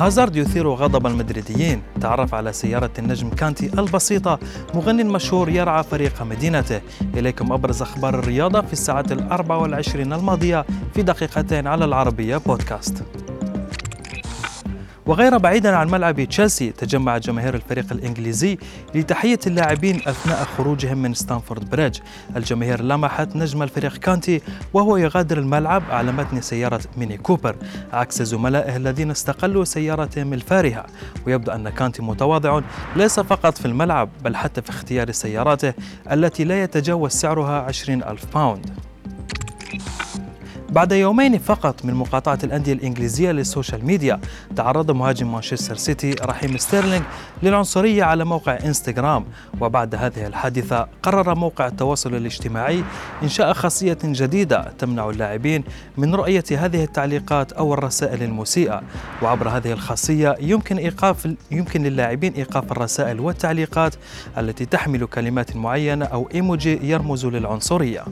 هازارد يثير غضب المدريديين. تعرف على سيارة النجم كانتي البسيطة. مغني مشهور يرعى فريق مدينته. إليكم أبرز أخبار الرياضة في الساعات الأربع والعشرين الماضية في دقيقتين على العربية بودكاست. وغير بعيدا عن ملعب تشيلسي تجمع جماهير الفريق الإنجليزي لتحية اللاعبين أثناء خروجهم من ستانفورد بريدج. الجماهير لمحت نجم الفريق كانتي وهو يغادر الملعب على متن سيارة ميني كوبر عكس زملائه الذين استقلوا سيارتهم الفارهة. ويبدو أن كانتي متواضع ليس فقط في الملعب بل حتى في اختيار سياراته التي لا يتجاوز سعرها 20 ألف pound بعد يومين فقط من مقاطعة الأندية الإنجليزية للسوشيال ميديا تعرض مهاجم مانشستر سيتي رحيم ستيرلينغ للعنصرية على موقع إنستغرام. وبعد هذه الحادثة قرر موقع التواصل الاجتماعي إنشاء خاصية جديدة تمنع اللاعبين من رؤية هذه التعليقات أو الرسائل المسيئة. وعبر هذه الخاصية يمكن إيقاف يمكن للاعبين إيقاف الرسائل والتعليقات التي تحمل كلمات معينة أو إيموجي يرمز للعنصرية.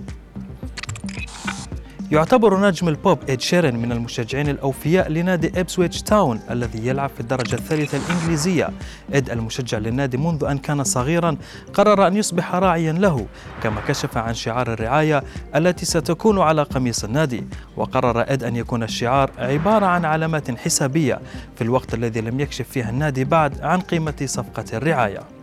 يعتبر نجم البوب إد شيرن من المشجعين الأوفياء لنادي إبسويتش تاون الذي يلعب في الدرجة الثالثة الإنجليزية. إد المشجع للنادي منذ أن كان صغيرا قرر أن يصبح راعيا له كما كشف عن شعار الرعاية التي ستكون على قميص النادي. وقرر إد أن يكون الشعار عبارة عن علامات حسابية في الوقت الذي لم يكشف فيه النادي بعد عن قيمة صفقة الرعاية.